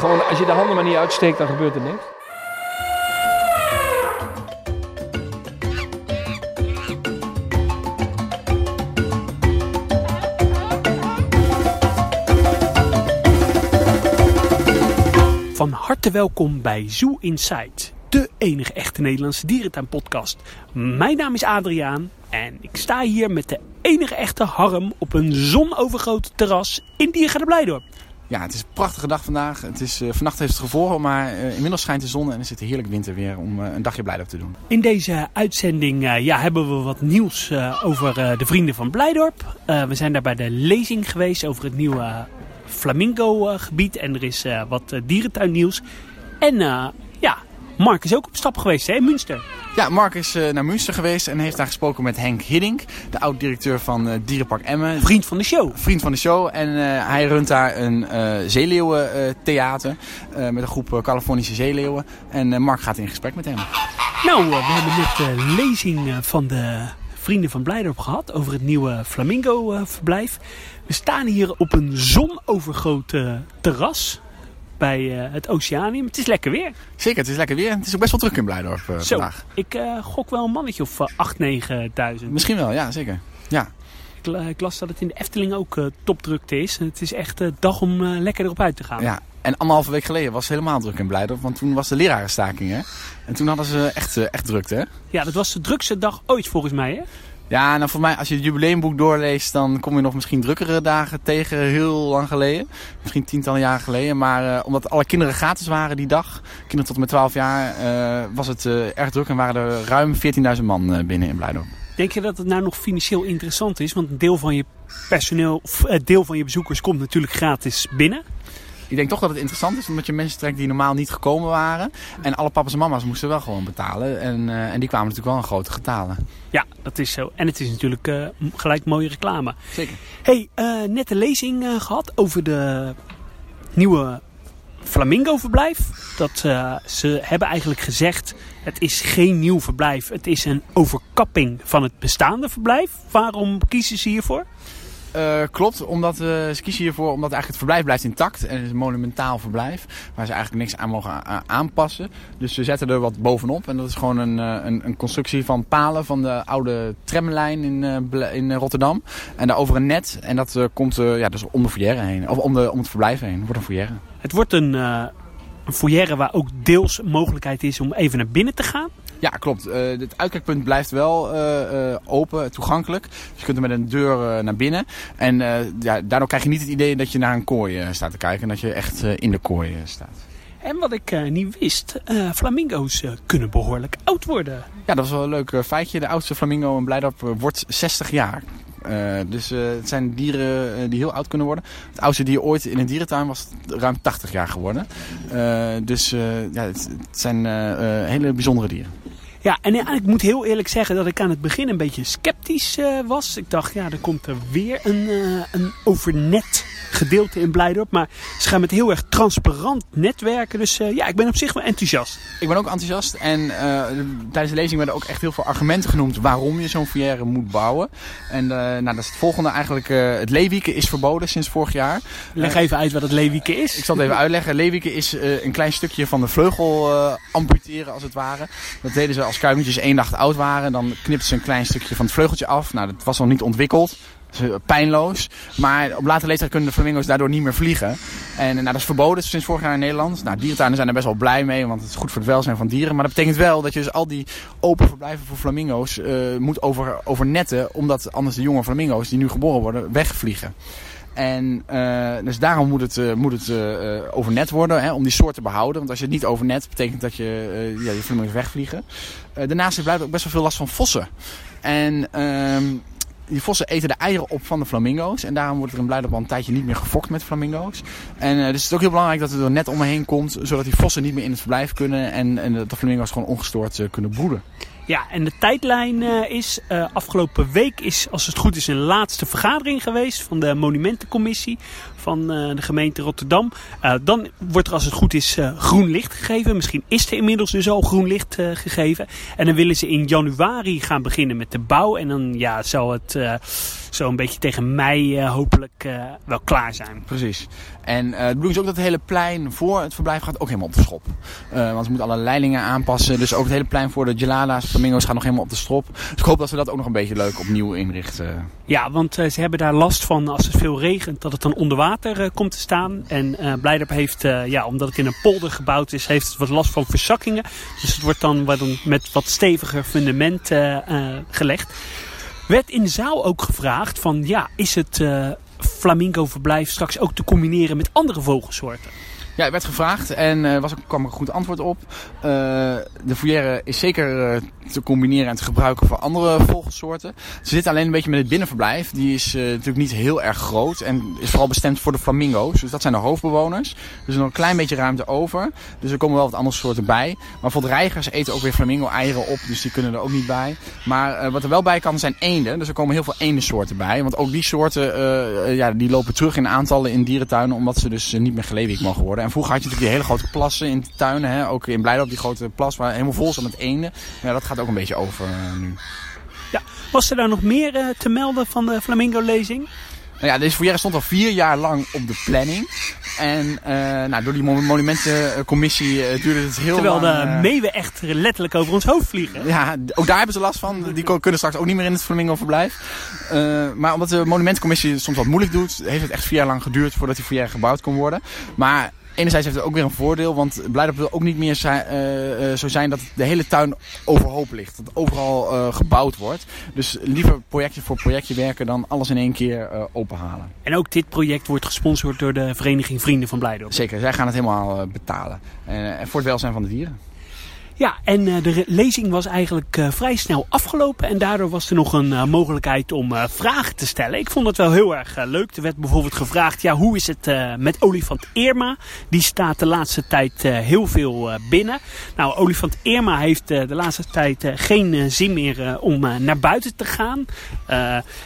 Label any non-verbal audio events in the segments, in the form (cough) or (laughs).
gewoon, als je de handen maar niet uitsteekt, dan gebeurt er niks. Van harte welkom bij Zoo Inside, de enige echte Nederlandse dierentuinpodcast. Mijn naam is Adriaan en ik sta hier met de enige echte Harm op een zonovergroot terras in Diergaarde Blijdorp. Ja, het is een prachtige dag vandaag. Het is, eh, vannacht heeft het gevroren, maar eh, inmiddels schijnt de zon en is het heerlijk winterweer om eh, een dagje Blijdorp te doen. In deze uitzending ja, hebben we wat nieuws over de vrienden van Blijdorp. We zijn daar bij de lezing geweest over het nieuwe Flamingo gebied en er is wat dierentuinnieuws. En Mark is ook op stap geweest hè, in Münster. Ja, Mark is eh, naar Münster geweest en heeft daar gesproken met Henk Hiddink, de oud-directeur van eh, Dierenpark Emmen. Vriend van de show. Vriend van de show. En eh, hij runt daar een zeeleeuwentheater met een groep Californische zeeleeuwen. En Mark gaat in gesprek met hem. Nou, we hebben net de lezing van de Vrienden van Blijdorp gehad over het nieuwe Flamingo-verblijf. We staan hier op een zonovergroot eh, terras bij eh, het Oceanium. Het is lekker weer. Zeker, het is lekker weer. Het is ook best wel druk in Blijdorp eh, Zo, vandaag. ik eh, gok wel een mannetje of uh, 8.000, 9.000. Misschien wel, ja, zeker. Ja. Ik, la- ik las dat het in de Efteling ook topdrukte is. Het is echt de dag om lekker erop uit te gaan. Ja, en anderhalve week geleden was het helemaal druk in Blijdorp, want toen was de lerarenstaking, hè? En toen hadden ze echt, echt drukte, hè? Ja, dat was de drukste dag ooit volgens mij, hè? Ja, nou voor mij, als je het jubileumboek doorleest, dan kom je nog misschien drukkere dagen tegen, heel lang geleden. Misschien tientallen jaren geleden. Maar eh, omdat alle kinderen gratis waren die dag, kinderen tot en met 12 jaar, eh, was het eh, erg druk en waren er ruim 14.000 man binnen in Blijdorp. Denk je dat het nou nog financieel interessant is? Want een deel van je personeel, of deel van je bezoekers komt natuurlijk gratis binnen. Ik denk toch dat het interessant is, omdat je mensen trekt die normaal niet gekomen waren. En alle papa's en mama's moesten wel gewoon betalen. En, eh, en die kwamen natuurlijk wel in grote getalen. Ja, dat is zo. En het is natuurlijk m- gelijk mooie reclame. Zeker. hey, eh, net de lezing eh, gehad over de nieuwe Flamingo-verblijf. Dat ze hebben eigenlijk gezegd, het is geen nieuw verblijf. Het is een overkapping van het bestaande verblijf. Waarom kiezen ze hiervoor? Eh, klopt, omdat eh, ze kiezen hiervoor omdat eigenlijk het verblijf blijft intact. En het is een monumentaal verblijf waar ze eigenlijk niks aan mogen aanpassen. Dus ze zetten er wat bovenop. En dat is gewoon een, eh, een, een constructie van palen van de oude tramlijn in, in Rotterdam. En daarover een net. En dat komt ja, dus om de foyer heen. Of om, de, om het verblijf heen. Het wordt een foyer. Het wordt een, een foyer waar ook deels mogelijkheid is om even naar binnen te gaan. Ja, klopt. Eh, het uitkijkpunt blijft wel eh, eh, open, toegankelijk. Dus je kunt er met een deur naar binnen. En ja, daardoor krijg je niet het idee dat je naar een kooi staat te kijken. En dat je echt in de kooi staat. En wat ik niet wist, eh, flamingo's kunnen behoorlijk oud worden. Ja, dat was wel een leuk feitje. De oudste flamingo in Blijdorp wordt 60 jaar. Dus het zijn dieren die heel oud kunnen worden. Het oudste dier ooit in een dierentuin was ruim 80 jaar geworden. Dus ja, het, het zijn hele bijzondere dieren. Ja, en ik moet heel eerlijk zeggen dat ik aan het begin een beetje sceptisch eh, was. Ik dacht, ja, er komt er weer een, eh, een overnet gedeelte in Blijdorp. Maar ze gaan met heel erg transparant netwerken. Dus eh, ja, ik ben op zich wel enthousiast. Ik ben ook enthousiast en eh, tijdens de lezing werden ook echt heel veel argumenten genoemd waarom je zo'n foyer moet bouwen. En eh, nou, dat is het volgende eigenlijk. het leewieken is verboden sinds vorig jaar. Leg even uit wat het leeuwieke is. Ik zal het even uitleggen. Leeuwiken is een klein stukje van de vleugel amputeren als het ware. Dat deden ze als kuikentjes één dag oud waren. Dan knipten ze een klein stukje van het vleugeltje af. Nou, dat was nog niet ontwikkeld. Eh, pijnloos. Maar op latere leeftijd kunnen de flamingo's daardoor niet meer vliegen. En eh, nou, dat is verboden sinds vorig jaar in Nederland. Nou, dierentuinen zijn er best wel blij mee, want het is goed voor het welzijn van dieren. Maar dat betekent wel dat je dus al die open verblijven voor flamingo's eh, moet over, overnetten. Omdat anders de jonge flamingo's die nu geboren worden wegvliegen. En uh, dus daarom moet het, moet het overnet worden hè, om die soort te behouden. Want als je het niet overnet, betekent dat je ja, je flamingo's wegvliegen. daarnaast blijft ook best wel veel last van vossen. En ehm, die vossen eten de eieren op van de flamingo's. En daarom wordt er in Blijdorp al een tijdje niet meer gefokt met flamingo's. En uh, dus het is ook heel belangrijk dat er een net om me heen komt. Zodat die vossen niet meer in het verblijf kunnen. En, dat de flamingo's gewoon ongestoord uh, kunnen broeden. Ja, en de tijdlijn uh, is afgelopen week is, als het goed is, een laatste vergadering geweest van de monumentencommissie van uh, de gemeente Rotterdam. dan wordt er als het goed is groen licht gegeven. Misschien is er inmiddels dus al groen licht gegeven. En dan willen ze in januari gaan beginnen met de bouw. En dan ja, zal het zo een beetje tegen mei hopelijk wel klaar zijn. Precies. En uh, de bedoeling is ook dat het hele plein voor het verblijf gaat ook helemaal op de schop. Uh, want ze moeten alle leidingen aanpassen. Dus ook het hele plein voor de gelada's, flamingo's gaat nog helemaal op de strop. Dus ik hoop dat we dat ook nog een beetje leuk opnieuw inrichten. Ja, want uh, ze hebben daar last van als het veel regent dat het dan onder water komt te staan. En Blijdorp heeft, ja, omdat het in een polder gebouwd is, heeft het wat last van verzakkingen. Dus het wordt dan met wat steviger fundament gelegd. Werd in de zaal ook gevraagd van, ja, is het flamingo-verblijf straks ook te combineren met andere vogelsoorten? Ja, werd gevraagd en er uh, was, kwam een goed antwoord op. Uh, de foyer is zeker uh, te combineren en te gebruiken voor andere vogelsoorten. Ze zitten alleen een beetje met het binnenverblijf. Die is natuurlijk niet heel erg groot en is vooral bestemd voor de flamingo's. Dus dat zijn de hoofdbewoners. Dus er is nog een klein beetje ruimte over. Dus er komen wel wat andere soorten bij. Maar voor de reigers eten ook weer flamingo-eieren op, dus die kunnen er ook niet bij. Maar wat er wel bij kan zijn eenden. Dus er komen heel veel eendensoorten bij. Want ook die soorten ja, die lopen terug in aantallen in dierentuinen, omdat ze dus niet meer geleefd mogen worden. En vroeger had je natuurlijk die hele grote plassen in de tuinen. Hè? Ook in Blijdorp die grote plas waar helemaal vol zat met eenden. Maar ja, dat gaat ook een beetje over uh, nu. Ja, was er daar nog meer uh, te melden van de Flamingo-lezing? Nou ja, deze foyer stond al vier jaar lang op de planning. En uh, nou, door die monumentencommissie uh, duurde het heel Terwijl lang. Terwijl de meeuwen echt letterlijk over ons hoofd vliegen. Ja, ook daar hebben ze last van. Die kunnen straks ook niet meer in het Flamingo-verblijf. Uh, maar omdat de monumentencommissie soms wat moeilijk doet, heeft het echt vier jaar lang geduurd voordat die foyer gebouwd kon worden. Maar enerzijds heeft het ook weer een voordeel, want Blijdorp wil ook niet meer zijn, uh, uh, zo zijn dat de hele tuin overhoop ligt. Dat overal uh, gebouwd wordt. Dus liever projectje voor projectje werken dan alles in één keer openhalen. En ook dit project wordt gesponsord door de vereniging Vrienden van Blijdorp? Zeker, zij gaan het helemaal betalen. En voor het welzijn van de dieren. Ja, en uh, de lezing was eigenlijk uh, vrij snel afgelopen. En daardoor was er nog een uh, mogelijkheid om vragen te stellen. Ik vond het wel heel erg leuk. Er werd bijvoorbeeld gevraagd, ja, hoe is het met olifant Irma? Die staat de laatste tijd heel veel binnen. Nou, olifant Irma heeft de laatste tijd geen zin meer om naar buiten te gaan.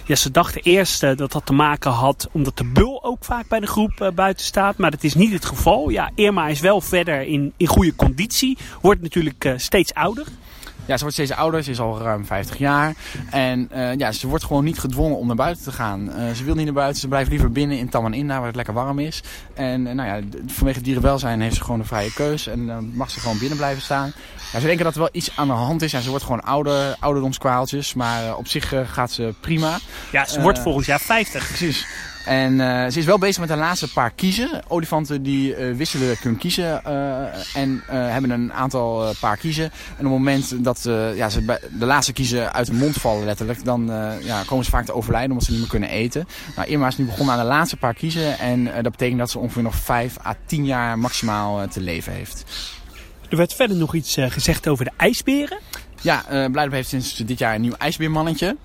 ja, ze dachten eerst dat dat te maken had omdat de bul ook vaak bij de groep buiten staat. Maar dat is niet het geval. Ja, Irma is wel verder in, in goede conditie. Wordt natuurlijk steeds ouder. Ja, ze wordt steeds ouder. Ze is al ruim 50 jaar. En uh, ja, ze wordt gewoon niet gedwongen om naar buiten te gaan. Uh, ze wil niet naar buiten. Ze blijft liever binnen in Taman waar het lekker warm is. En nou ja, vanwege dierenwelzijn heeft ze gewoon een vrije keus. En dan mag ze gewoon binnen blijven staan. Ja, ze denken dat er wel iets aan de hand is. Ja, ze wordt gewoon ouder, ouderdomskwaaltjes. Maar op zich gaat ze prima. Ja, ze wordt volgend jaar 50. Precies. En uh, ze is wel bezig met de laatste paar kiezen. Olifanten die uh, wisselen kunnen kiezen uh, en hebben een aantal paar kiezen. En op het moment dat ja, ze de laatste kiezen uit de mond vallen letterlijk, dan ja, komen ze vaak te overlijden omdat ze niet meer kunnen eten. Nou, Irma is nu begonnen aan de laatste paar kiezen en dat betekent dat ze ongeveer nog 5 à 10 jaar maximaal te leven heeft. Er werd verder nog iets gezegd over de ijsberen. Ja, uh, Blijdorp heeft sinds dit jaar een nieuw ijsbeermannetje.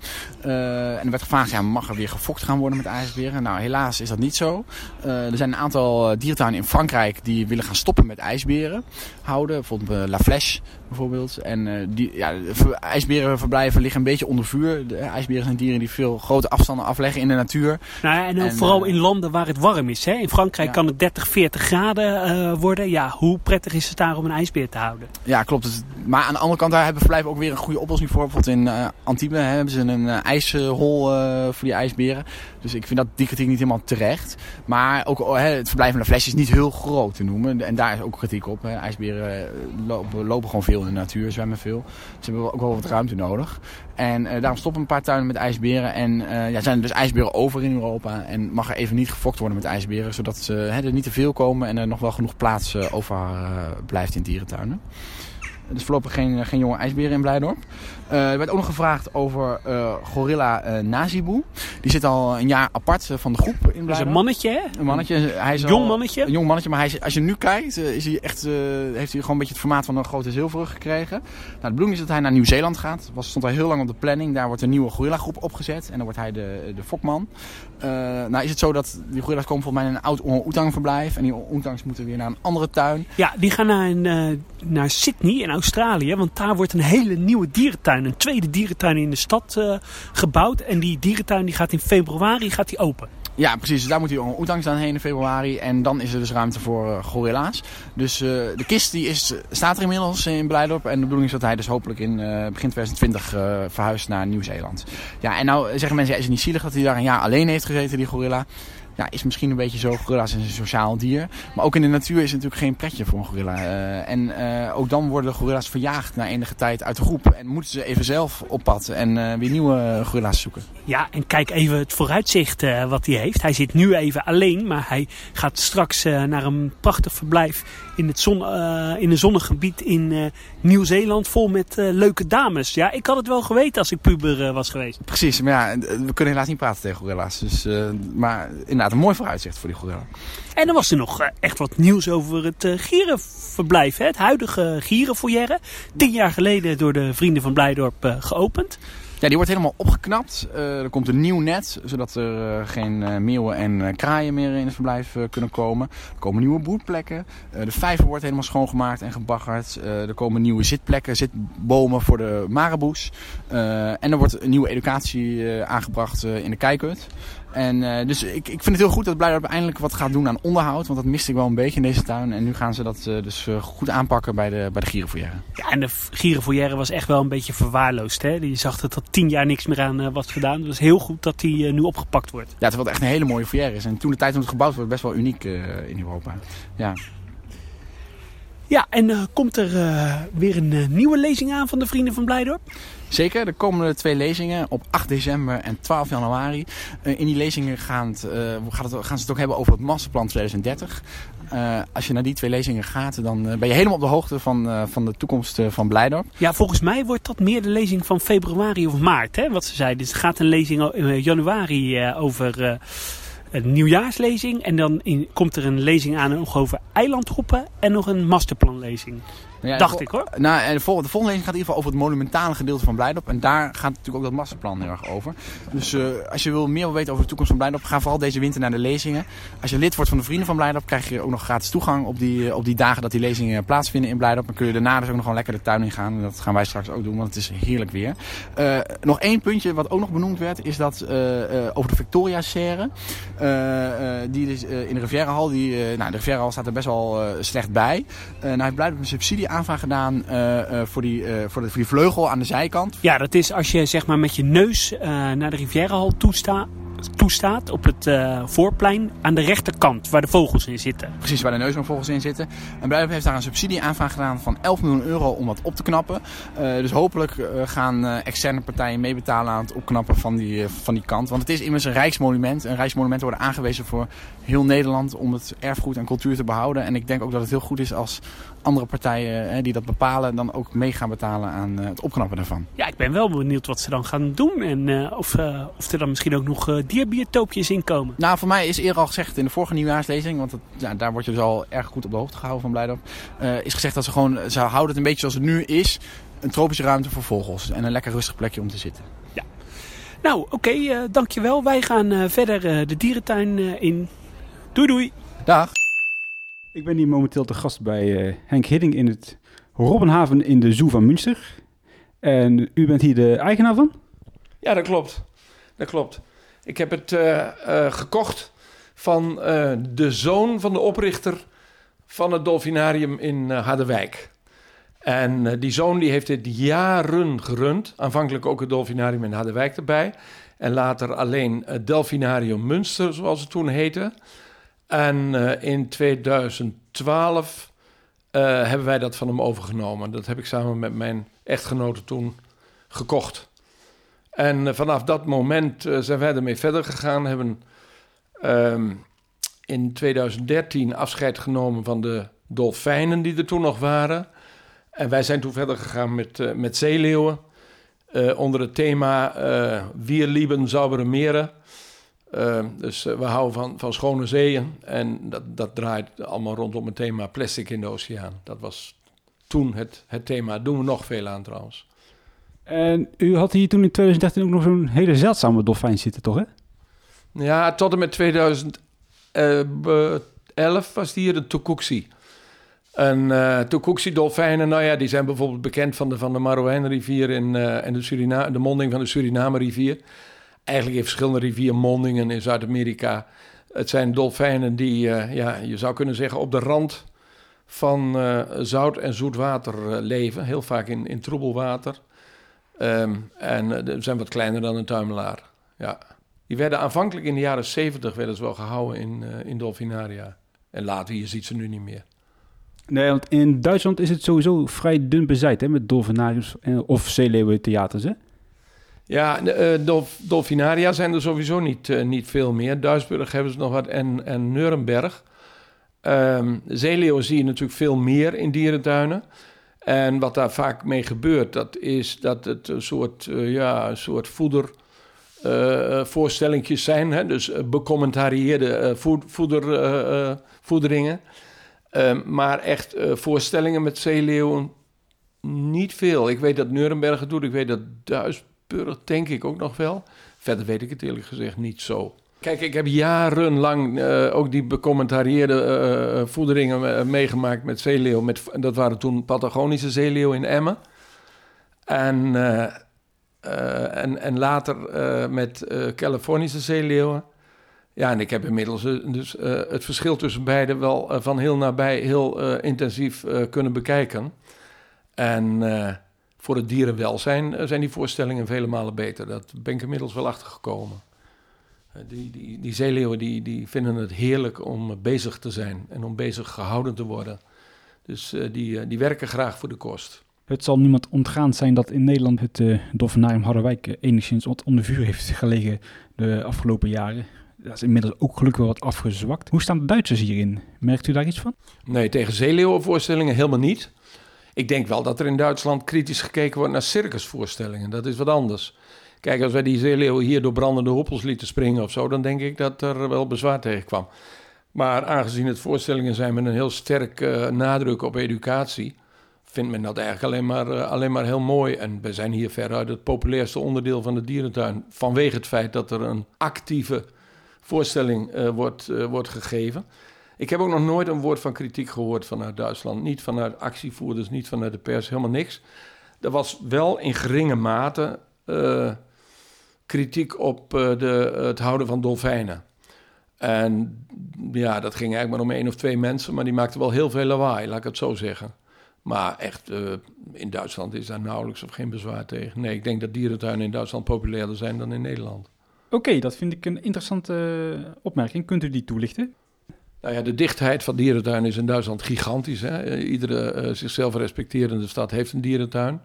Uh, en er werd gevraagd, ja, mag er weer gefokt gaan worden met ijsberen? Nou, helaas is dat niet zo. Er zijn een aantal dierentuinen in Frankrijk die willen gaan stoppen met ijsberen houden. Bijvoorbeeld La Flèche bijvoorbeeld. En die, ja, ijsberenverblijven liggen een beetje onder vuur. De ijsberen zijn dieren die veel grote afstanden afleggen in de natuur. Nou ja, en, en vooral in landen waar het warm is. Hè? In Frankrijk ja. kan het 30, 40 graden worden. Ja, hoe prettig is het daar om een ijsbeer te houden? Ja, klopt. Maar aan de andere kant, daar hebben verblijven ook weer een goede oplossing voor. Bijvoorbeeld in uh, Antibes hebben ze een uh, ijshol uh, voor die ijsberen. Dus ik vind dat die kritiek niet helemaal terecht. Maar ook oh, het verblijf van de flesje is niet heel groot te noemen. En daar is ook kritiek op. IJsberen lopen, lopen, gewoon veel in de natuur, zwemmen veel. Ze hebben ook wel wat ruimte nodig. En daarom stoppen een paar tuinen met ijsberen. En ja, zijn er dus ijsberen over in Europa. En mag er even niet gefokt worden met ijsberen. Zodat ze, er niet te veel komen en er nog wel genoeg plaats over blijft in dierentuinen. Dus voorlopig geen, geen jonge ijsberen in Blijdorp. Uh, er werd ook nog gevraagd over uh, gorilla uh, Nazibu. Die zit al een jaar apart van de groep in. Dat is een mannetje, hè? Een mannetje. Hij is jong mannetje? Een jong mannetje, maar hij als je nu kijkt, is hij echt, heeft hij gewoon een beetje het formaat van een grote zilverrug gekregen. Nou, de bedoeling is dat hij naar Nieuw-Zeeland gaat. Was, stond al heel lang op de planning. Daar wordt een nieuwe gorilla groep opgezet. En dan wordt hij de, de fokman. nou is het zo dat die gorilla's komen volgens mij in een oud oetang verblijf. En die oetangs moeten weer naar een andere tuin. Ja, die gaan naar, een, naar Sydney in Australië. Want daar wordt een hele nieuwe dierentuin een tweede dierentuin in de stad uh, gebouwd. En die dierentuin die gaat in februari gaat die open. Ja, precies. Dus daar moet die oetangs dan heen in februari. En dan is er dus ruimte voor uh, gorilla's. Dus uh, de kist die is, staat er inmiddels in Blijdorp. En de bedoeling is dat hij dus hopelijk in begin 2020 verhuist naar Nieuw-Zeeland. Ja, en nou zeggen mensen, ja, is het niet zielig dat hij daar een jaar alleen heeft gezeten, die gorilla? Ja, is misschien een beetje zo. Gorilla's is een sociaal dier. Maar ook in de natuur is het natuurlijk geen pretje voor een gorilla. Uh, en uh, ook dan worden de gorilla's verjaagd na enige tijd uit de groep. En moeten ze even zelf op pad en uh, weer nieuwe gorilla's zoeken. Ja, en kijk even het vooruitzicht wat hij heeft. Hij zit nu even alleen, maar hij gaat straks naar een prachtig verblijf in, het zon, in een zonnig gebied in Nieuw-Zeeland vol met leuke dames. Ja, ik had het wel geweten als ik puber was geweest. Precies, maar ja, we kunnen helaas niet praten tegen gorilla's. Dus, maar inderdaad, een mooi vooruitzicht voor die gorilla. En dan was er nog echt wat nieuws over het gierenverblijf. Hè? Het huidige gierenfoyer. Tien jaar geleden door de vrienden van Blijdorp geopend. Ja, die wordt helemaal opgeknapt. Uh, er komt een nieuw net, zodat er uh, geen uh, meeuwen en kraaien meer in het verblijf kunnen komen. Er komen nieuwe broedplekken. de vijver wordt helemaal schoongemaakt en gebaggerd. er komen nieuwe zitplekken, zitbomen voor de maraboes. en er wordt een nieuwe educatie aangebracht in de kijkhut. En dus ik, ik vind het heel goed dat Blijdorp eindelijk wat gaat doen aan onderhoud. Want dat miste ik wel een beetje in deze tuin. En nu gaan ze dat dus goed aanpakken bij de, bij de gierenfoyer. Ja, en de gierenfoyer was echt wel een beetje verwaarloosd. Hè? Je zag dat er tien jaar niks meer aan was gedaan. Het was heel goed dat die nu opgepakt wordt. Ja, terwijl het echt een hele mooie foyer is. En toen de tijd toen het gebouwd werd, best wel uniek in Europa. Ja. Ja, en komt er weer een nieuwe lezing aan van de Vrienden van Blijdorp? Zeker, er komen twee lezingen op 8 december en 12 januari. Uh, in die lezingen gaan, het, uh, gaat het, gaan ze het ook hebben over het masterplan 2030. Uh, als je naar die twee lezingen gaat, dan ben je helemaal op de hoogte van, van de toekomst van Blijdorp. Ja, volgens mij wordt dat meer de lezing van februari of maart, hè, wat ze zeiden. Dus het gaat een lezing in januari over een nieuwjaarslezing. En dan komt er een lezing aan nog over eilandgroepen en nog een masterplanlezing. Nou ja, Dacht ik hoor. Nou, en de, volgende, de volgende lezing gaat in ieder geval over het monumentale gedeelte van Blijdorp. En daar gaat natuurlijk ook dat masterplan heel erg over. Dus uh, als je wil meer wil weten over de toekomst van Blijdorp, ga vooral deze winter naar de lezingen. Als je lid wordt van de Vrienden van Blijdorp, krijg je ook nog gratis toegang op die, op die dagen dat die lezingen plaatsvinden in Blijdorp. Dan kun je daarna dus ook nog gewoon lekker de tuin in gaan. En dat gaan wij straks ook doen, want het is heerlijk weer. Uh, nog één puntje wat ook nog benoemd werd, is dat uh, over de Victoria-serre. die is in de Rivierahal, die, nou, de Rivierahal staat er best wel slecht bij. nou heeft Blijdorp een subsidie aanvraag gedaan uh, uh, voor, die, uh, voor, de, voor die vleugel aan de zijkant. Ja, dat is als je zeg maar met je neus naar de Rivierehal toestaat toestaat op het uh, voorplein aan de rechterkant waar de vogels in zitten. Precies, waar de neushoornvogels in zitten. En Blijf heeft daar een subsidieaanvraag gedaan van 11 miljoen euro om dat op te knappen. Uh, dus hopelijk uh, gaan externe partijen meebetalen aan het opknappen van die, van die kant. Want het is immers een rijksmonument. Een rijksmonument worden aangewezen voor heel Nederland om het erfgoed en cultuur te behouden. En ik denk ook dat het heel goed is als andere partijen hè, die dat bepalen dan ook mee gaan betalen aan het opknappen daarvan. Ja, ik ben wel benieuwd wat ze dan gaan doen. En of, of er dan misschien ook nog dierbiotoopjes inkomen? Nou, voor mij is eerder al gezegd in de vorige nieuwjaarslezing, want het, ja, daar word je dus al erg goed op de hoogte gehouden van Blijdorp. Uh, is gezegd dat ze gewoon, ze houden het een beetje zoals het nu is. Een tropische ruimte voor vogels en een lekker rustig plekje om te zitten. Ja. Nou, oké, okay, uh, dankjewel. Wij gaan uh, verder de dierentuin in. Doei doei. Dag. Ik ben hier momenteel te gast bij Henk Hidding in het Robbenhaven in de Zoo van Münster. En u bent hier de eigenaar van? Ja, dat klopt. Dat klopt. Ik heb het uh, uh, gekocht van uh, de zoon van de oprichter van het dolfinarium in Harderwijk. En die zoon die heeft dit jaren gerund. Aanvankelijk ook het dolfinarium in Harderwijk erbij. En later alleen het Delfinarium Münster, zoals het toen heette. En in 2012 hebben wij dat van hem overgenomen. Dat heb ik samen met mijn echtgenote toen gekocht. En uh, vanaf dat moment uh, zijn wij ermee verder gegaan. Hebben um, in 2013 afscheid genomen van de dolfijnen die er toen nog waren. En wij zijn toen verder gegaan met, uh, met zeeleeuwen. onder het thema Wir lieben saubere meren. Ehm, dus we houden van, van schone zeeën. En dat, dat draait allemaal rondom het thema plastic in de oceaan. Dat was toen het, het thema. Doen we nog veel aan trouwens. En u had hier toen in 2013 ook nog zo'n hele zeldzame dolfijn zitten, toch hè? Ja, tot en met 2011 was hier de Tukuxi. En uh, Tukuxi-dolfijnen, nou ja, die zijn bijvoorbeeld bekend van de, van de Marouane-rivier in, uh, en de, de monding van de Suriname-rivier. eigenlijk in verschillende riviermondingen in Zuid-Amerika. Het zijn dolfijnen die, eh, ja, je zou kunnen zeggen, op de rand van eh, zout en zoet water eh, leven. Heel vaak in, in troebel water. Ehm, en uh, zijn wat kleiner dan een tuimelaar. Ja. Die werden aanvankelijk in de jaren 70 werden ze wel gehouden in, in dolfinaria. En later, je ziet ze nu niet meer. Nee, want in Duitsland is het sowieso vrij dun bezaaid hè, met dolfinariums of zeeleeuwentheaters, hè? Ja, uh, dolf, dolfinaria zijn er sowieso niet, uh, niet veel meer. Duisburg hebben ze nog wat en, en Nuremberg. Um, zeeleeuwen zie je natuurlijk veel meer in dierentuinen. En wat daar vaak mee gebeurt, dat is dat het een soort, uh, ja, een soort voeder... voorstellingjes zijn, hè? dus becommentarieerde voeder, voederingen. Ehm, maar echt voorstellingen met zeeleeuwen niet veel. Ik weet dat Nuremberg het doet, ik weet dat Duis, denk ik ook nog wel. Verder weet ik het eerlijk gezegd niet zo. Kijk, ik heb jarenlang uh, ook die becommentarieerde uh, voederingen meegemaakt met zeeleeuw. Met, dat waren toen Patagonische zeeleeuw in Emmen. En, en, en later met Californische zeeleeuwen. Ja, en ik heb inmiddels dus, het verschil tussen beide wel van heel nabij heel intensief kunnen bekijken. En voor het dierenwelzijn eh, zijn die voorstellingen vele malen beter. Dat ben ik inmiddels wel achtergekomen. Uh, die, die, die zeeleeuwen die, die vinden het heerlijk om bezig te zijn en om bezig gehouden te worden. Dus uh, die, die werken graag voor de kost. Het zal niemand ontgaan zijn dat in Nederland het uh, Dolfinarium Harderwijk enigszins wat onder vuur heeft gelegen de afgelopen jaren. Dat is inmiddels ook gelukkig wel wat afgezwakt. Hoe staan de Duitsers hierin? Merkt u daar iets van? Nee, tegen zeeleeuwenvoorstellingen helemaal niet. Ik denk wel dat er in Duitsland kritisch gekeken wordt naar circusvoorstellingen. Dat is wat anders. Kijk, als wij die zeeleeuwen hier door brandende hoppels lieten springen of zo, dan denk ik dat er wel bezwaar tegen kwam. Maar aangezien het voorstellingen zijn met een heel sterk uh, nadruk op educatie, vindt men dat eigenlijk alleen maar, uh, alleen maar heel mooi. En we zijn hier veruit het populairste onderdeel van de dierentuin. Vanwege het feit dat er een actieve voorstelling uh, wordt, wordt gegeven. Ik heb ook nog nooit een woord van kritiek gehoord vanuit Duitsland. Niet vanuit actievoerders, niet vanuit de pers, helemaal niks. Er was wel in geringe mate kritiek op uh, de, het houden van dolfijnen. En ja, dat ging eigenlijk maar om één of twee mensen, maar die maakten wel heel veel lawaai, laat ik het zo zeggen. Maar echt, uh, in Duitsland is daar nauwelijks of geen bezwaar tegen. Nee, ik denk dat dierentuinen in Duitsland populairder zijn dan in Nederland. Oké, okay, dat vind ik een interessante opmerking. Kunt u die toelichten? Nou ja, de dichtheid van dierentuinen is in Duitsland gigantisch. Hè? Iedere uh, zichzelf respecterende stad heeft een dierentuin.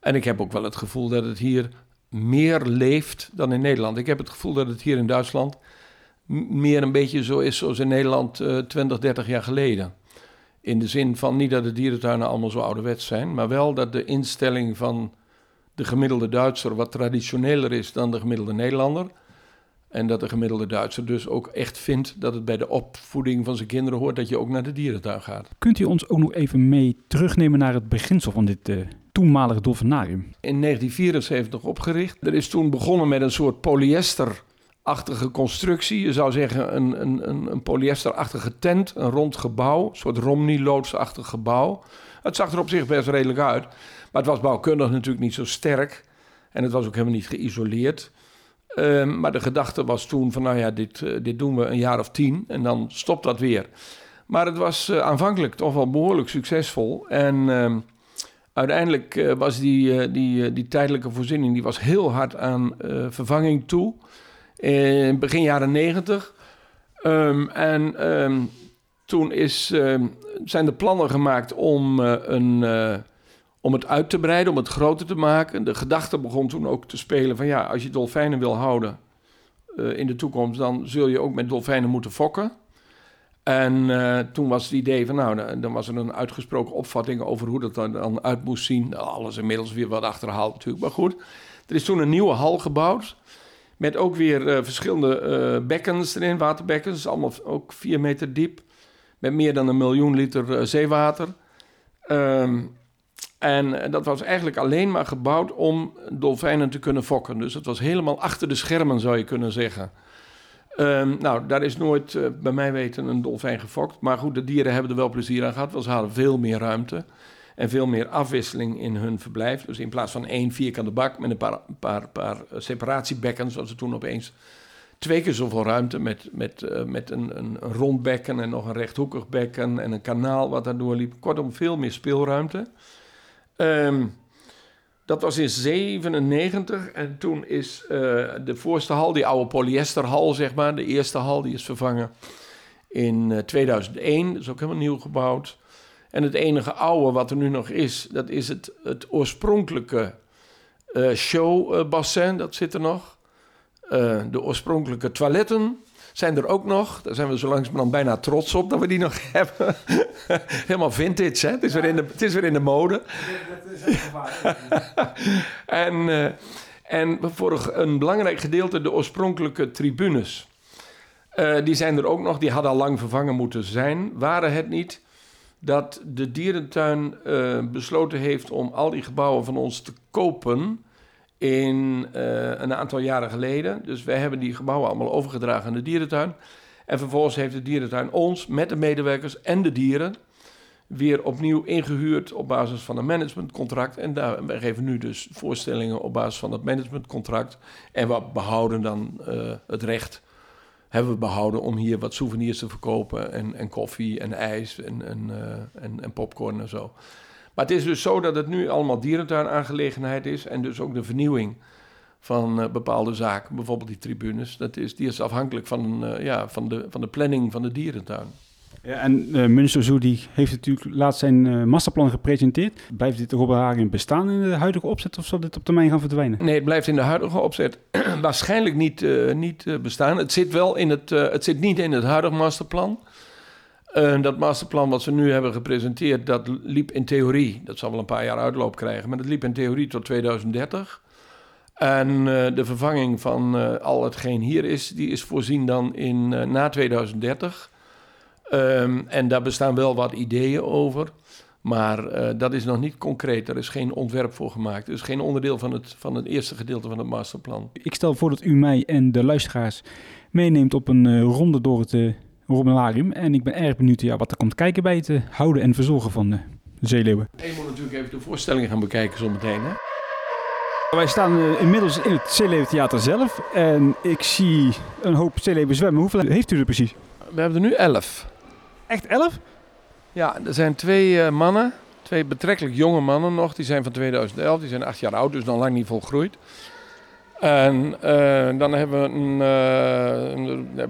En ik heb ook wel het gevoel dat het hier meer leeft dan in Nederland. Ik heb het gevoel dat het hier in Duitsland meer een beetje zo is zoals in Nederland uh, 20, 30 jaar geleden. In de zin van niet dat de dierentuinen allemaal zo ouderwets zijn, maar wel dat de instelling van de gemiddelde Duitser wat traditioneler is dan de gemiddelde Nederlander. En dat de gemiddelde Duitser dus ook echt vindt dat het bij de opvoeding van zijn kinderen hoort dat je ook naar de dierentuin gaat. Kunt u ons ook nog even mee terugnemen naar het beginsel van dit uh, toenmalige dolfinarium? In 1974 opgericht. Er is toen begonnen met een soort polyesterachtige constructie. Je zou zeggen een, een, een, een polyesterachtige tent, een rond gebouw, een soort Romney-loodsachtig gebouw. Het zag er op zich best redelijk uit, maar het was bouwkundig natuurlijk niet zo sterk. En het was ook helemaal niet geïsoleerd. Um, maar de gedachte was toen van, nou ja, dit, uh, dit doen we een jaar of tien en dan stopt dat weer. Maar het was uh, aanvankelijk toch wel behoorlijk succesvol. En uh, uiteindelijk uh, was die, die, die tijdelijke voorziening die was heel hard aan vervanging toe. In begin jaren negentig. Um, en toen is, zijn de plannen gemaakt om een om het uit te breiden, om het groter te maken. De gedachte begon toen ook te spelen van ja, als je dolfijnen wil houden uh, in de toekomst, dan zul je ook met dolfijnen moeten fokken. En uh, toen was het idee van nou, dan was er een uitgesproken opvatting over hoe dat dan uit moest zien. Alles inmiddels weer wat achterhaald natuurlijk, maar goed. Er is toen een nieuwe hal gebouwd. Met ook weer uh, verschillende bekkens erin, waterbekkens, allemaal ook vier meter diep. Met meer dan een miljoen liter zeewater. Um, en eh, dat was eigenlijk alleen maar gebouwd om dolfijnen te kunnen fokken. Dus het was helemaal achter de schermen, zou je kunnen zeggen. Um, nou, daar is nooit, uh, bij mij weten, een dolfijn gefokt. Maar goed, de dieren hebben er wel plezier aan gehad, want ze hadden veel meer ruimte. En veel meer afwisseling in hun verblijf. Dus in plaats van één vierkante bak met een paar, paar, paar separatiebekkens, was er toen opeens twee keer zoveel ruimte met, met, met een, een, een rond bekken en nog een rechthoekig bekken en een kanaal wat daardoor liep. Kortom, veel meer speelruimte. Um, dat was in 97 en toen is uh, de voorste hal, die oude polyesterhal zeg maar, de eerste hal, die is vervangen in uh, 2001. Dat is ook helemaal nieuw gebouwd. En het enige oude wat er nu nog is, dat is het, het oorspronkelijke uh, showbassin, dat zit er nog. De oorspronkelijke toiletten zijn er ook nog. Daar zijn we zo langzamerhand bijna trots op dat we die nog (laughs) hebben. Helemaal vintage, hè? Het is, weer, in de, het is weer in de mode. Dat is (laughs) en, uh, en voor een belangrijk gedeelte de oorspronkelijke tribunes. Uh, die zijn er ook nog. Die hadden al lang vervangen moeten zijn. Waren het niet dat de dierentuin besloten heeft om al die gebouwen van ons te kopen in uh, een aantal jaren geleden. Dus wij hebben die gebouwen allemaal overgedragen aan de dierentuin. En vervolgens heeft de dierentuin ons met de medewerkers en de dieren weer opnieuw ingehuurd op basis van een managementcontract. En daar, wij geven nu dus voorstellingen op basis van dat managementcontract. En we behouden dan uh, het recht, hebben we behouden om hier wat souvenirs te verkopen. En, en koffie en ijs en, en, en, en popcorn en zo. Maar het is dus zo dat het nu allemaal dierentuinaangelegenheid is. En dus ook de vernieuwing van uh, bepaalde zaken, bijvoorbeeld die tribunes, dat is, die is afhankelijk van, uh, ja, van, de, van de planning van de dierentuin. Ja, en uh, Münster Zoo die heeft natuurlijk laatst zijn uh, masterplan gepresenteerd. Blijft dit Robbenhagen bestaan in de huidige opzet of zal dit op termijn gaan verdwijnen? Nee, het blijft in de huidige opzet (clears throat) waarschijnlijk niet, uh, niet bestaan. Het zit wel in het, het zit niet in het huidige masterplan. Uh, dat masterplan wat ze nu hebben gepresenteerd, dat liep in theorie, dat zal wel een paar jaar uitloop krijgen, maar dat liep in theorie tot 2030. En uh, de vervanging van uh, al hetgeen hier is, die is voorzien dan in, na 2030. Um, en daar bestaan wel wat ideeën over, maar dat is nog niet concreet. Er is geen ontwerp voor gemaakt. Het is geen onderdeel van het, van het eerste gedeelte van het masterplan. Ik stel voor dat u mij en de luisteraars meeneemt op een ronde door het Robbenarium. En ik ben erg benieuwd ja, wat er komt kijken bij het uh, houden en verzorgen van de zeeleeuwen. En je moet natuurlijk even de voorstelling gaan bekijken zometeen. Hè? Wij staan uh, inmiddels in het Zeeleeuwentheater zelf. En ik zie een hoop zeeleeuwen zwemmen. Hoeveel heeft u er precies? We hebben er nu elf. Echt elf? Ja, er zijn twee uh, mannen. Twee betrekkelijk jonge mannen nog. Die zijn van 2011. Die zijn acht jaar oud, dus nog lang niet volgroeid. En uh, dan hebben we een,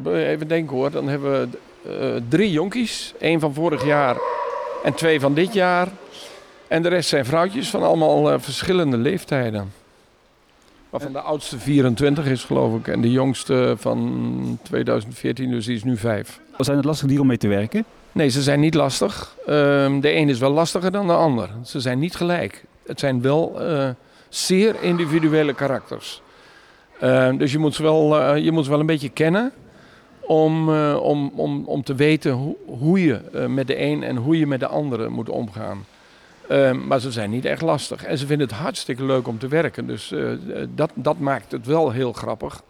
uh, even denken hoor, dan hebben we drie jonkies. Eén van vorig jaar en twee van dit jaar. En de rest zijn vrouwtjes van allemaal verschillende leeftijden. Waarvan de oudste 24 is geloof ik en de jongste van 2014, dus die is nu vijf. Zijn het lastig dieren om mee te werken? Nee, ze zijn niet lastig. Ehm, de een is wel lastiger dan de ander. Ze zijn niet gelijk. Het zijn wel zeer individuele karakters. Uh, dus je moet, ze wel, uh, je moet ze wel een beetje kennen om, uh, om, om, om te weten hoe, je met de een en hoe je met de andere moet omgaan. Ehm, maar ze zijn niet echt lastig. En ze vinden het hartstikke leuk om te werken. Dus dat, dat maakt het wel heel grappig.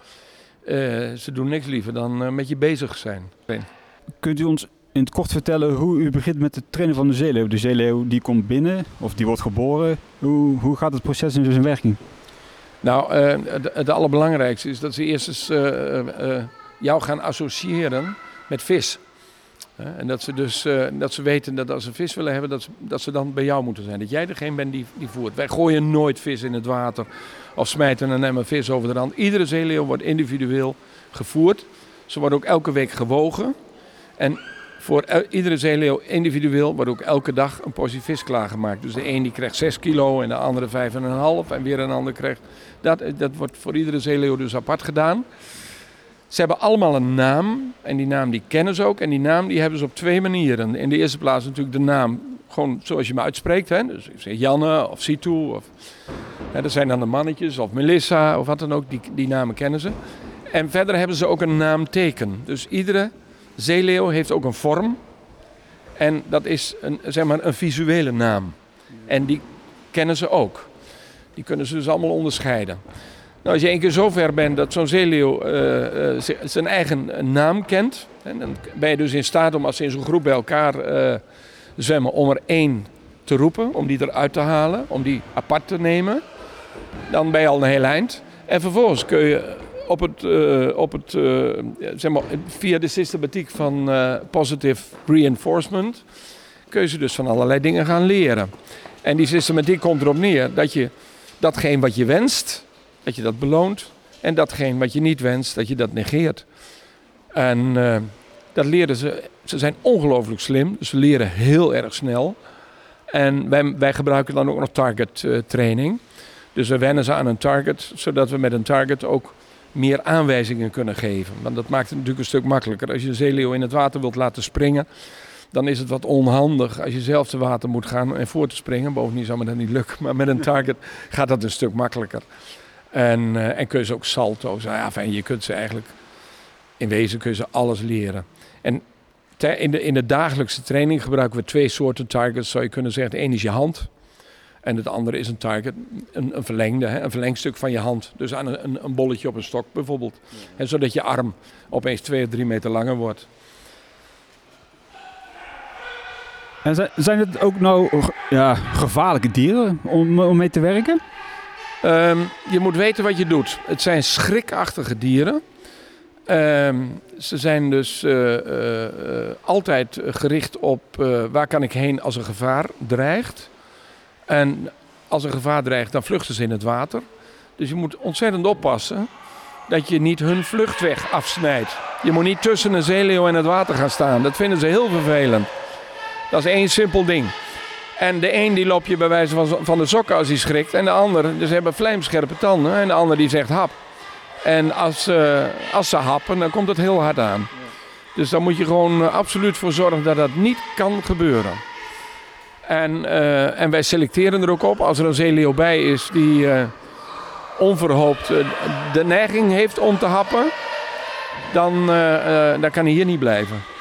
ze doen niks liever dan met je bezig zijn. Kunt u ons in het kort vertellen hoe u begint met het trainen van de zeeleeuw? De zeeleeuw die komt binnen of die wordt geboren. Hoe, hoe gaat het proces in zijn werking? Nou, het, het, allerbelangrijkste is dat ze eerst eens uh, uh, jou gaan associëren met vis. en dat ze dus dat ze weten dat als ze vis willen hebben, dat ze, dat ze dan bij jou moeten zijn. Dat jij degene bent die, die voert. Wij gooien nooit vis in het water of smijten een emmer vis over de rand. Iedere zeeleeuw wordt individueel gevoerd. Ze worden ook elke week gewogen. En voor iedere zeeleeuw individueel wordt ook elke dag een portie vis klaargemaakt. Dus de een die krijgt 6 kilo en de andere 5,5 en weer een ander krijgt... Dat, dat wordt voor iedere zeeleeuw dus apart gedaan. Ze hebben allemaal een naam en die naam die kennen ze ook. En die naam die hebben ze op twee manieren. In de eerste plaats natuurlijk de naam gewoon zoals je hem uitspreekt. Hè? Dus ik zeg Janne of Situ. Of, hè, dat zijn dan de mannetjes of Melissa of wat dan ook. Die, die namen kennen ze. En verder hebben ze ook een naamteken. Dus iedere zeeleeuw heeft ook een vorm. En dat is een, zeg maar een visuele naam. En die kennen ze ook. Die kunnen ze dus allemaal onderscheiden. Nou, als je één keer zo ver bent dat zo'n zeeleeuw uh, uh, zijn eigen naam kent. En dan ben je dus in staat om als ze in zo'n groep bij elkaar uh, zwemmen om er één te roepen, om die eruit te halen, om die apart te nemen. Dan ben je al een heel eind. En vervolgens kun je op het, eh, op het, eh, zeg maar, via de systematiek van eh, positive reinforcement kun je ze dus van allerlei dingen gaan leren. En die systematiek komt erop neer dat je datgene wat je wenst, dat je dat beloont. En datgene wat je niet wenst, dat je dat negeert. En dat leren ze. Ze zijn ongelooflijk slim, dus ze leren heel erg snel. En wij, wij gebruiken dan ook nog target training. Dus we wennen ze aan een target, zodat we met een target ook meer aanwijzingen kunnen geven. Want dat maakt het natuurlijk een stuk makkelijker. Als je een zeeleeuw in het water wilt laten springen, dan is het wat onhandig als je zelf te water moet gaan en voor te springen. Bovendien zou me dat niet lukken, maar met een target gaat dat een stuk makkelijker. En, uh, en kun je ze ook salto's. Ja, fijn, je kunt ze eigenlijk, in wezen kun je ze alles leren. En in de, in de dagelijkse training gebruiken we twee soorten targets, zou je kunnen zeggen. De ene is je hand. En het andere is een target, een, een verlengde, hè, een verlengstuk van je hand. Dus aan een, een, bolletje op een stok bijvoorbeeld. En zodat je arm opeens twee of drie meter langer wordt. En zijn het ook nou ja, gevaarlijke dieren om, om mee te werken? Um, je moet weten wat je doet. Het zijn schrikachtige dieren. Um, ze zijn dus uh, uh, altijd gericht op waar kan ik heen als er gevaar dreigt. En als er gevaar dreigt, dan vluchten ze in het water. Dus je moet ontzettend oppassen dat je niet hun vluchtweg afsnijdt. Je moet niet tussen een zeeleeuw en het water gaan staan. Dat vinden ze heel vervelend. Dat is één simpel ding. En de een die loopt je bij wijze van, van de sokken als hij schrikt. En de ander, dus hebben vlijmscherpe tanden. En de ander die zegt hap. En als, uh, als ze happen, dan komt het heel hard aan. Dus daar moet je gewoon uh, absoluut voor zorgen dat dat niet kan gebeuren. En, uh, en wij selecteren er ook op als er een zeeleeuw bij is die onverhoopt de neiging heeft om te happen, dan, dan kan hij hier niet blijven.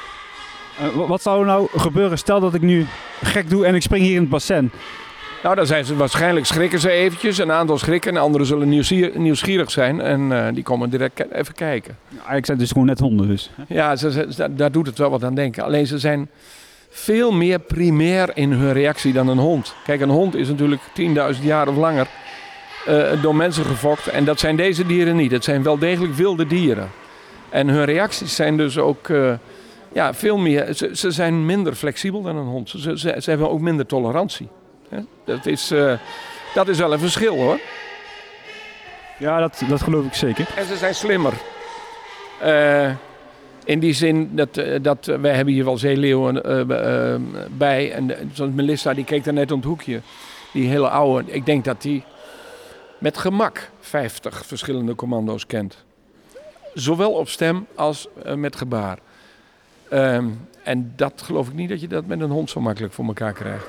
Wat zou er nou gebeuren? Stel dat ik nu gek doe en ik spring hier in het bassin. Nou, dan zijn ze waarschijnlijk schrikken ze eventjes. Een aantal schrikken en anderen zullen nieuwsgierig zijn. En die komen direct even kijken. eigenlijk zijn het dus gewoon net honden dus. Ja, ze, ze, daar doet het wel wat aan denken. Alleen ze zijn veel meer primair in hun reactie dan een hond. Kijk, een hond is natuurlijk 10.000 jaar of langer uh, door mensen gefokt. En dat zijn deze dieren niet. Het zijn wel degelijk wilde dieren. En hun reacties zijn dus ook uh, ja, veel meer. Ze, ze, zijn minder flexibel dan een hond. Ze, ze, ze hebben ook minder tolerantie. Dat, is, uh, dat is wel een verschil hoor. Ja, dat, dat geloof ik zeker. En ze zijn slimmer. In die zin dat, eh, dat wij hebben hier wel zeeleeuwen uh, bij. En zoals Melissa, die keek daar net om het hoekje. Die hele oude. Ik denk dat die met gemak 50 verschillende commando's kent. Zowel op stem als met gebaar. Um, en dat geloof ik niet dat je dat met een hond zo makkelijk voor elkaar krijgt.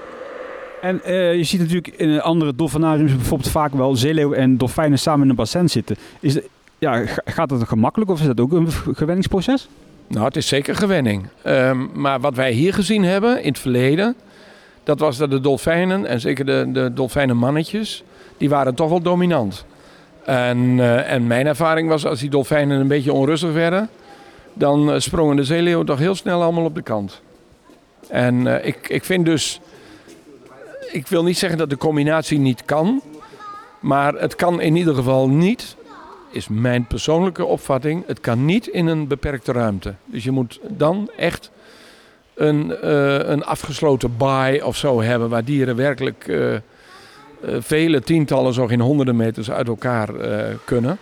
En uh, je ziet natuurlijk in andere dolfinariums bijvoorbeeld vaak wel zeeleeuwen en dolfijnen samen in een bassin zitten. Is de, ja, gaat dat gemakkelijk of is dat ook een gewenningsproces? Nou, het is zeker gewenning. Um, maar wat wij hier gezien hebben in het verleden, dat was dat de dolfijnen, en zeker de, de dolfijnenmannetjes, die waren toch wel dominant. En, uh, en mijn ervaring was, als die dolfijnen een beetje onrustig werden, dan uh, sprongen de zeeleeuwen toch heel snel allemaal op de kant. En uh, ik, ik vind dus, ik wil niet zeggen dat de combinatie niet kan, maar het kan in ieder geval niet is mijn persoonlijke opvatting. Het kan niet in een beperkte ruimte. Dus je moet dan echt een, uh, een afgesloten baai of zo hebben waar dieren werkelijk vele tientallen, zo geen honderden meters uit elkaar kunnen.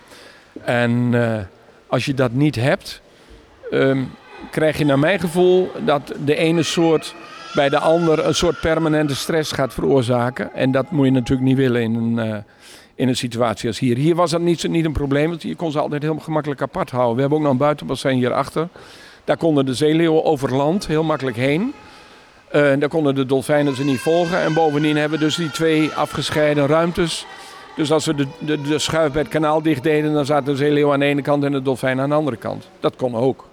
En als je dat niet hebt, um, krijg je naar mijn gevoel dat de ene soort bij de ander een soort permanente stress gaat veroorzaken. En dat moet je natuurlijk niet willen in een in een situatie als hier. Hier was dat niet, niet een probleem, want je kon ze altijd heel gemakkelijk apart houden. We hebben ook nog een buitenbassin hierachter. Daar konden de zeeleeuwen over land heel makkelijk heen. Uh, daar konden de dolfijnen ze niet volgen. En bovendien hebben we dus die twee afgescheiden ruimtes. Dus als we de, de, de schuif bij het kanaal dicht deden, dan zaten de zeeleeuw aan de ene kant en de dolfijn aan de andere kant. Dat kon ook.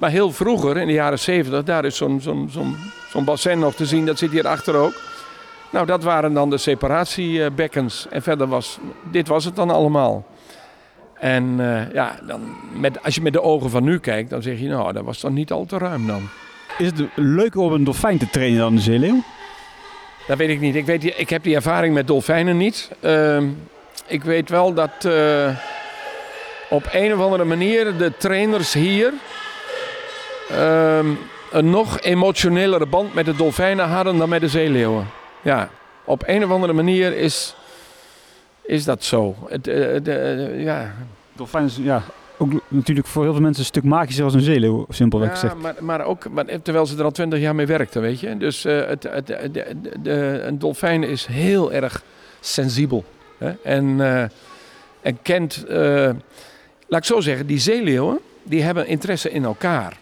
Maar heel vroeger, in de jaren 70, daar is zo'n zo'n zo'n zo'n bassin nog te zien. Dat zit hierachter ook. Nou, dat waren dan de separatiebekkens. En verder was, dit was het dan allemaal. En uh, ja, dan met, als je met de ogen van nu kijkt, dan zeg je, nou, dat was dan niet al te ruim dan. Is het leuker om een dolfijn te trainen dan een zeeleeuw? Dat weet ik niet. Ik, weet, ik heb die ervaring met dolfijnen niet. Ehm, ik weet wel dat eh, op een of andere manier de trainers hier ehm, een nog emotionelere band met de dolfijnen hadden dan met de zeeleeuwen. Ja, op een of andere manier is, is dat zo. Het, eh, de, eh, ja, Dolfijn is ja, ook natuurlijk voor heel veel mensen een stuk magischer als een zeeleeuw, simpelweg Ja, gezegd. maar, maar ook maar, terwijl ze er al twintig jaar mee werkten, weet je. Dus eh, het, het, de, de, een dolfijn is heel erg sensibel. Hè? En, eh, en kent, eh, laat ik zo zeggen, die zeeleeuwen, die hebben interesse in elkaar.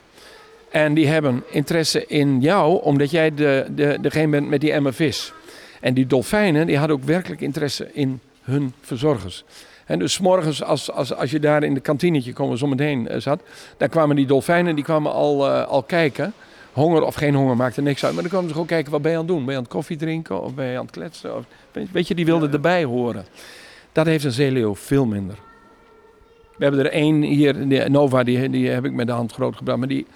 En die hebben interesse in jou, omdat jij de, de, degene bent met die emmer vis. En die dolfijnen, die hadden ook werkelijk interesse in hun verzorgers. En dus 's morgens, als, als, als je daar in de kantinetje, komen we zo meteen eh, zat, daar kwamen die dolfijnen, die kwamen al, eh, al kijken. Honger of geen honger maakte niks uit. Maar dan kwamen ze gewoon kijken, wat ben je aan het doen? Ben je aan het koffie drinken of ben je aan het kletsen? Of, weet- je, die wilden erbij horen. Dat heeft een zeeleeuw veel minder. We hebben er één hier, Nova, die, die heb ik met de hand grootgebracht. Maar die,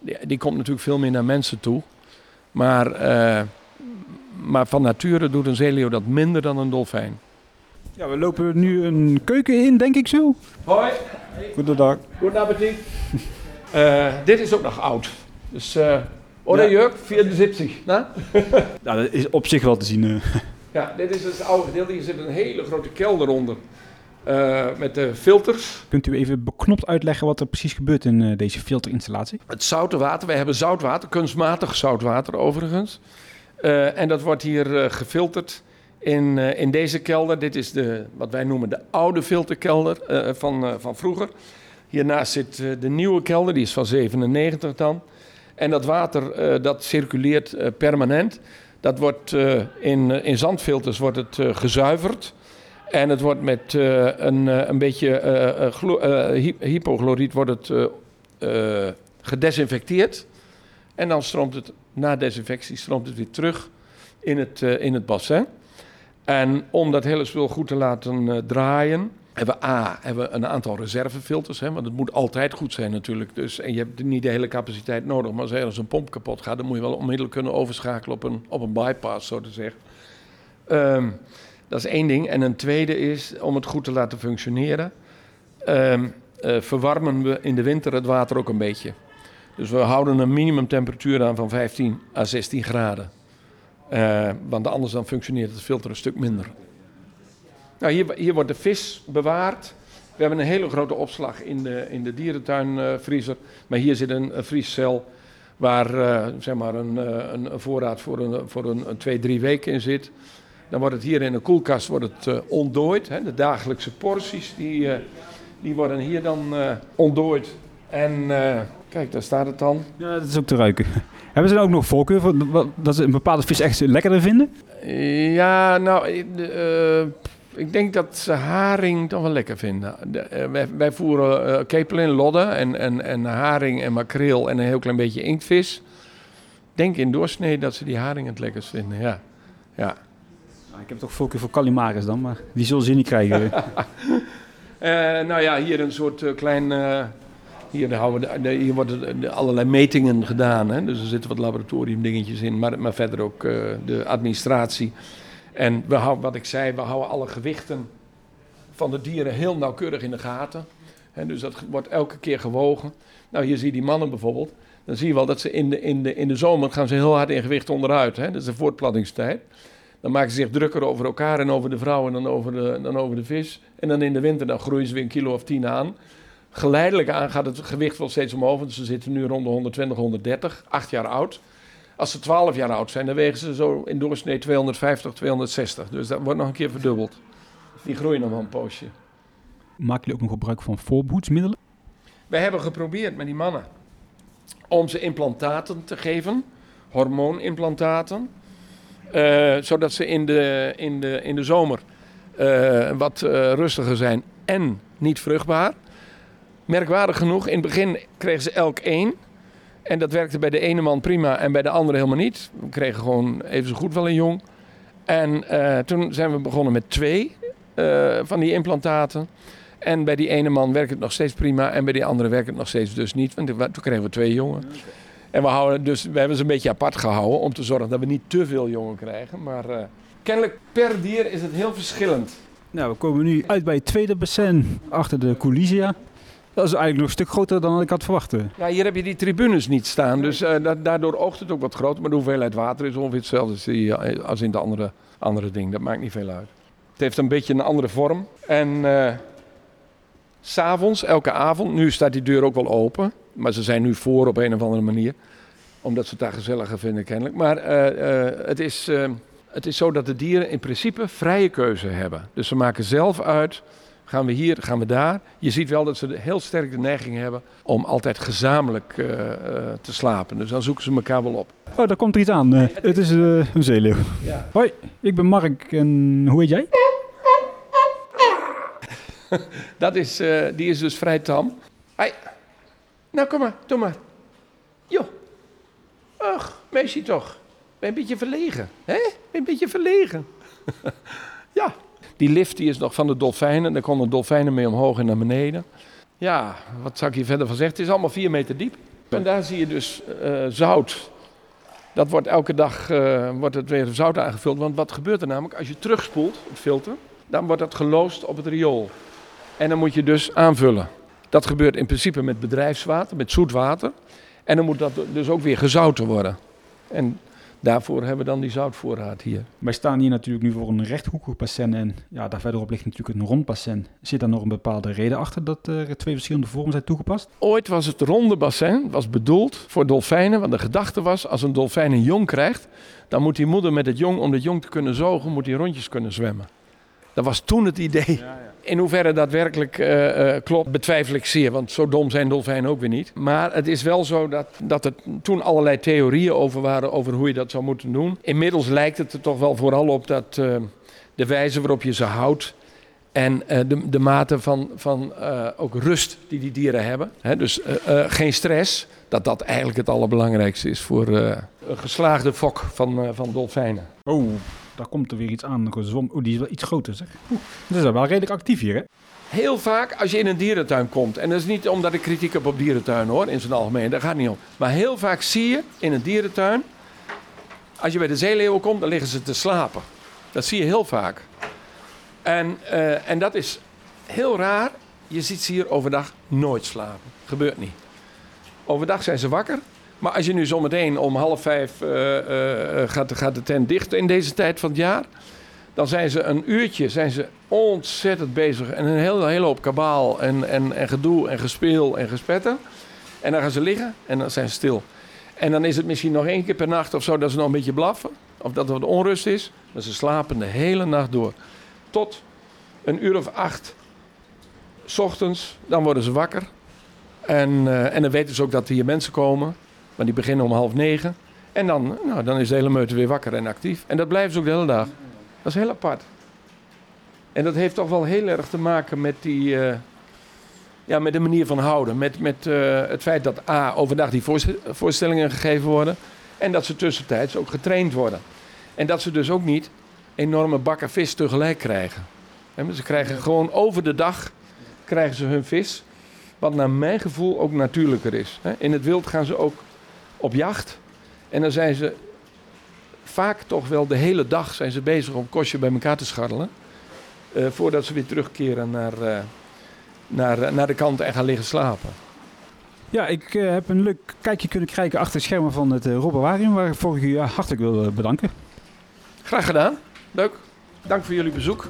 die, die komt natuurlijk veel meer naar mensen toe. Maar, eh, maar van nature doet een zeeleeuw dat minder dan een dolfijn. Ja, we lopen nu een keuken in, denk ik zo. Hoi, Goedendag. goed appetit. (laughs) Eh, dit is ook nog oud. Dus, Ja. Jurk, 74. Nou? Ja, dat is op zich wel te zien. Ja, dit is het oude gedeelte. Hier zit een hele grote kelder onder. Eh, met de filters. Kunt u even beknopt uitleggen wat er precies gebeurt in eh, deze filterinstallatie? Het zoute water. Wij hebben zoutwater, kunstmatig zoutwater overigens. Eh, en dat wordt hier gefilterd in, in deze kelder. Dit is de, wat wij noemen de oude filterkelder van, van vroeger. Hiernaast zit de nieuwe kelder, die is van 97 dan. En dat water dat circuleert permanent. Dat wordt in, in zandfilters wordt het gezuiverd. En het wordt met eh, een, eh, een beetje eh, eh, chlo- eh, hy- hypochloriet wordt het gedesinfecteerd. En dan stroomt het, na desinfectie, stroomt het weer terug in het, in het bassin. En om dat hele spul goed te laten draaien, hebben we A, hebben we een aantal reservefilters. Hè, want het moet altijd goed zijn natuurlijk. Dus, en je hebt niet de hele capaciteit nodig. Maar als ergens een pomp kapot gaat, dan moet je wel onmiddellijk kunnen overschakelen op een, op een bypass, zo te zeggen. Ehm, dat is één ding. En een tweede is, om het goed te laten functioneren, ehm, eh, verwarmen we in de winter het water ook een beetje. Dus we houden een minimumtemperatuur aan van 15 à 16 graden. Eh, want anders dan functioneert het filter een stuk minder. Nou, hier, hier wordt de vis bewaard. We hebben een hele grote opslag in de, in de dierentuinvriezer. maar hier zit een, vriescel waar eh, zeg maar een, eh, een, een voorraad voor, een, voor een, een twee, drie weken in zit. Dan wordt het hier in de koelkast wordt het, eh, ontdooid. Hè. De dagelijkse porties die, eh, die worden hier dan eh, ontdooid. En kijk, daar staat het dan. Ja, dat is ook te ruiken. (laughs) Hebben ze dan ook nog voorkeur voor dat ze een bepaalde vis echt lekkerder vinden? Ja, nou, ik denk dat ze haring toch wel lekker vinden. De, wij, wij voeren eh kepel in lodden en, en, en haring en makreel en een heel klein beetje inktvis. Ik denk in doorsnee dat ze die haring het lekkerst vinden, ja. ja. Ik heb toch voorkeur voor Calimaris dan, maar die zullen ze niet krijgen. (laughs) Eh, nou ja, hier een soort eh, klein... eh, hier, houden we hier worden de- de allerlei metingen gedaan. Hè? Dus er zitten wat laboratoriumdingetjes in, maar, maar verder ook de administratie. En we houden, wat ik zei, we houden alle gewichten van de dieren heel nauwkeurig in de gaten. Dus dat wordt elke keer gewogen. Nou, hier zie je die mannen bijvoorbeeld. Dan zie je wel dat ze in de, in de, in de zomer gaan ze heel hard in gewicht onderuit. Hè? Dat is de voortplantingstijd. Dan maken ze zich drukker over elkaar en over de vrouwen dan over de, dan over de vis. En dan in de winter dan groeien ze weer een kilo of tien aan. Geleidelijk aan gaat het gewicht wel steeds omhoog. Want ze zitten nu rond de 120, 130, acht jaar oud. Als ze 12 jaar oud zijn, dan wegen ze zo in doorsnee 250, 260. Dus dat wordt nog een keer verdubbeld. Die groeien nog wel een poosje. Maken jullie ook nog gebruik van voorbehoedsmiddelen? Wij hebben geprobeerd met die mannen om ze implantaten te geven, hormoonimplantaten, eh, zodat ze in de, in de, in de zomer eh, wat eh, rustiger zijn en niet vruchtbaar. Merkwaardig genoeg, in het begin kregen ze elk één. En dat werkte bij de ene man prima en bij de andere helemaal niet. We kregen gewoon even zo goed wel een jong. En toen zijn we begonnen met twee van die implantaten. En bij die ene man werkt het nog steeds prima en bij die andere werkt het nog steeds dus niet. Want toen kregen we twee jongen. En we, houden dus, we hebben ze een beetje apart gehouden om te zorgen dat we niet te veel jongen krijgen. Maar eh, kennelijk per dier is het heel verschillend. Nou, we komen nu uit bij het tweede bassin achter de coulissia. Dat is eigenlijk nog een stuk groter dan ik had verwacht. eh. Ja, hier heb je die tribunes niet staan, dus eh, da- daardoor oogt het ook wat groter. Maar de hoeveelheid water is ongeveer hetzelfde als, die, als in de andere, andere ding. Dat maakt niet veel uit. Het heeft een beetje een andere vorm. En s s'avonds, elke avond, nu staat die deur ook wel open. Maar ze zijn nu voor op een of andere manier. Omdat ze het daar gezelliger vinden kennelijk. Maar eh, eh, het, is, eh, het is zo dat de dieren in principe vrije keuze hebben. Dus ze maken zelf uit, gaan we hier, gaan we daar. Je ziet wel dat ze heel sterk de neiging hebben om altijd gezamenlijk te slapen. Dus dan zoeken ze elkaar wel op. Oh, daar komt er iets aan. Het is een zeeleeuw. Ja. Hoi, ik ben Mark en hoe heet jij? (laughs) Dat is, die is dus vrij tam. Hoi. Nou, kom maar, doe maar. Jo. Ach, meisje toch. Ben een beetje verlegen, hè? Ben een beetje verlegen. (laughs) ja. Die lift die is nog van de dolfijnen. Daar konden dolfijnen mee omhoog en naar beneden. Ja, wat zou ik hier verder van zeggen? Het is allemaal vier meter diep. En daar zie je dus eh, zout. Dat wordt elke dag eh, wordt het weer zout aangevuld. Want wat gebeurt er namelijk? Als je terugspoelt, het filter, dan wordt dat geloosd op het riool. En dan moet je dus aanvullen. Dat gebeurt in principe met bedrijfswater, met zoet water. En dan moet dat dus ook weer gezouten worden. En daarvoor hebben we dan die zoutvoorraad hier. Wij staan hier natuurlijk nu voor een rechthoekig bassin en ja, daar verderop ligt natuurlijk een rond bassin. Zit daar nog een bepaalde reden achter dat er twee verschillende vormen zijn toegepast? Ooit was het ronde bassin was bedoeld voor dolfijnen. Want de gedachte was, als een dolfijn een jong krijgt... dan moet die moeder met het jong, om het jong te kunnen zogen... moet die rondjes kunnen zwemmen. Dat was toen het idee. In hoeverre dat werkelijk eh, eh, klopt, betwijfel ik zeer. Want zo dom zijn dolfijnen ook weer niet. Maar het is wel zo dat, dat er toen allerlei theorieën over waren... over hoe je dat zou moeten doen. Inmiddels lijkt het er toch wel vooral op dat eh, de wijze waarop je ze houdt... En eh, de, de mate van, van eh, ook rust die die dieren hebben. Hè, dus eh, eh, geen stress. Dat dat eigenlijk het allerbelangrijkste is voor eh, een geslaagde fok van, eh, van dolfijnen. Oh, daar komt er weer iets aan. gezwom. Oh, die is wel iets groter zeg. Oeh, dat is wel redelijk actief hier hè? Heel vaak als je in een dierentuin komt, en dat is niet omdat ik kritiek heb op dierentuinen hoor, in zijn algemeen, daar gaat niet om. Maar heel vaak zie je in een dierentuin, als je bij de zeeleeuwen komt, dan liggen ze te slapen. Dat zie je heel vaak. En, eh, en dat is heel raar. Je ziet ze hier overdag nooit slapen. Gebeurt niet. Overdag zijn ze wakker. Maar als je nu zometeen om half vijf eh, eh, gaat, gaat de tent dicht in deze tijd van het jaar dan zijn ze een uurtje zijn ze ontzettend bezig. En een hele, hoop kabaal en, en, en gedoe en gespeel en gespetter. En dan gaan ze liggen en dan zijn ze stil. En dan is het misschien nog één keer per nacht of zo dat ze nog een beetje blaffen. Of dat er wat onrust is. Maar ze slapen de hele nacht door. Tot een uur of acht. ochtends, dan worden ze wakker. En, eh, en dan weten ze ook dat hier mensen komen. Maar die beginnen om half negen. En dan, nou, dan is de hele meute weer wakker en actief. En dat blijven ze ook de hele dag. Dat is heel apart. En dat heeft toch wel heel erg te maken met die. eh, ja, met de manier van houden. Met, met eh, het feit dat A. overdag die voorst- voorstellingen gegeven worden. En dat ze tussentijds ook getraind worden. En dat ze dus ook niet enorme bakken vis tegelijk krijgen. Maar ze krijgen gewoon over de dag krijgen ze hun vis. Wat naar mijn gevoel ook natuurlijker is. In het wild gaan ze ook op jacht. En dan zijn ze vaak toch wel de hele dag zijn ze bezig om kostje bij elkaar te scharrelen. eh, voordat ze weer terugkeren naar, eh, naar, eh, naar de kant en gaan liggen slapen. Ja, ik heb een leuk kijkje kunnen krijgen achter de schermen van het Robberwarium, waar ik jaar hartelijk wil bedanken. Graag gedaan. Leuk. Dank voor jullie bezoek.